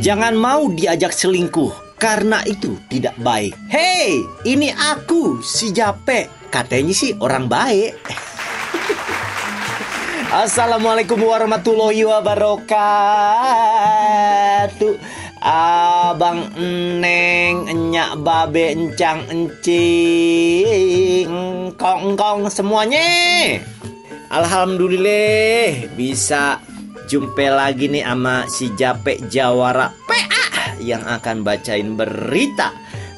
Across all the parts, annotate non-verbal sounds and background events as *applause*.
Jangan mau diajak selingkuh karena itu tidak baik. Hei, ini aku si Jape. Katanya sih orang baik. *laughs* Assalamualaikum warahmatullahi wabarakatuh. Abang Neng Enyak Babe Encang Encing Kong Kong semuanya Alhamdulillah bisa jumpa lagi nih sama si Jape Jawara PA yang akan bacain berita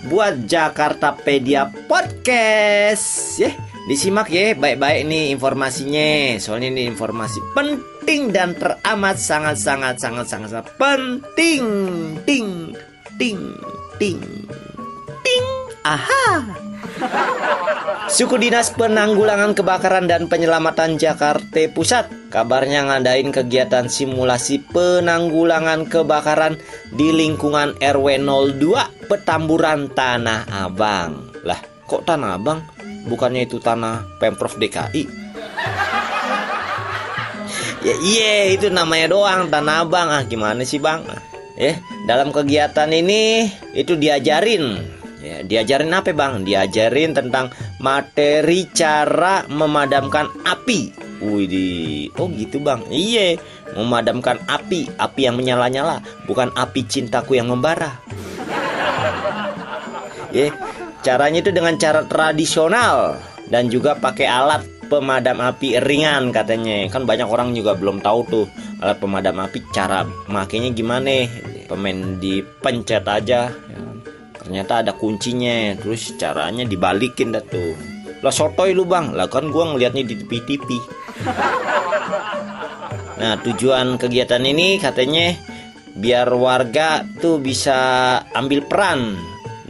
buat Jakarta Pedia Podcast. Ya. Disimak ya baik-baik nih informasinya. Soalnya ini informasi penting dan teramat sangat-sangat sangat-sangat penting. Ting, ting, ting, ting Aha Suku Dinas Penanggulangan Kebakaran dan Penyelamatan Jakarta Pusat kabarnya ngadain kegiatan simulasi penanggulangan kebakaran di lingkungan RW 02 Petamburan Tanah Abang. Lah, kok Tanah Abang? bukannya itu tanah pemprov DKI ya iya itu namanya doang tanah abang ah gimana sih bang eh dalam kegiatan ini itu diajarin ya diajarin apa bang diajarin tentang materi cara memadamkan api Wih, oh gitu bang. Iya, memadamkan api, api yang menyala-nyala, bukan api cintaku yang membara. *laughs* Ya, Caranya itu dengan cara tradisional dan juga pakai alat pemadam api ringan katanya. Kan banyak orang juga belum tahu tuh alat pemadam api cara makainya gimana. Pemain dipencet aja. Ya. Ternyata ada kuncinya. Terus caranya dibalikin dah tuh. Lah sotoy lu bang. Lah kan gua ngeliatnya di TV-TV. *laughs* Nah tujuan kegiatan ini katanya biar warga tuh bisa ambil peran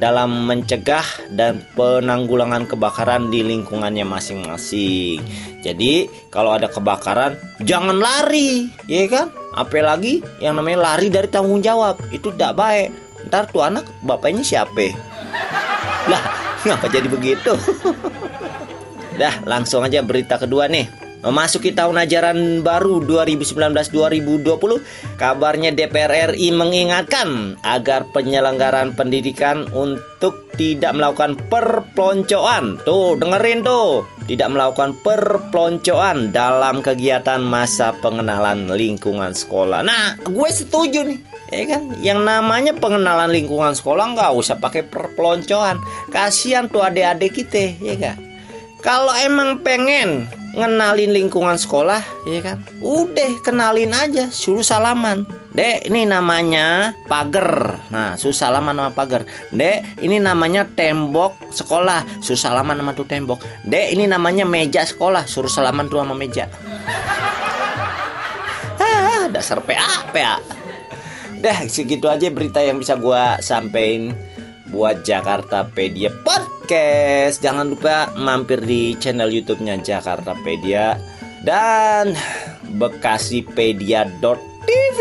dalam mencegah dan penanggulangan kebakaran di lingkungannya masing-masing. Jadi, kalau ada kebakaran jangan lari, ya kan? Apalagi yang namanya lari dari tanggung jawab, itu tidak baik. Ntar tuh anak bapaknya siapa? Lah, ngapa jadi begitu? *laughs* Dah, langsung aja berita kedua nih. Memasuki tahun ajaran baru 2019-2020, kabarnya DPR RI mengingatkan agar penyelenggaraan pendidikan untuk tidak melakukan perpeloncoan. Tuh, dengerin tuh. Tidak melakukan perpeloncoan dalam kegiatan masa pengenalan lingkungan sekolah. Nah, gue setuju nih. Ya kan, yang namanya pengenalan lingkungan sekolah nggak usah pakai perpeloncoan. Kasihan tuh adik-adik kita, ya kan. Kalau emang pengen ngenalin lingkungan sekolah ya kan? Udah kenalin aja suruh salaman. Dek ini namanya pagar. Nah suruh salaman sama pagar. Dek ini namanya tembok sekolah. Suruh salaman sama tuh tembok. Dek ini namanya meja sekolah. Suruh salaman tuh sama meja. *laughs* Ah dasar PA PA Dah segitu aja berita yang bisa gua sampein buat Jakarta Pedia Podcast. Jangan lupa mampir di channel YouTube-nya Jakarta Pedia dan bekasipedia.tv.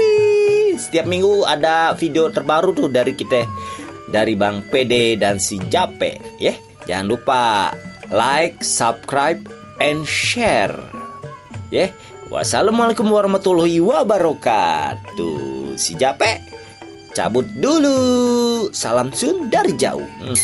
Setiap minggu ada video terbaru tuh dari kita dari Bang PD dan si Jape, ya. Jangan lupa like, subscribe, and share. Ya. Wassalamualaikum warahmatullahi wabarakatuh. Si Jape cabut dulu. Salam sun dari jauh. Hmm.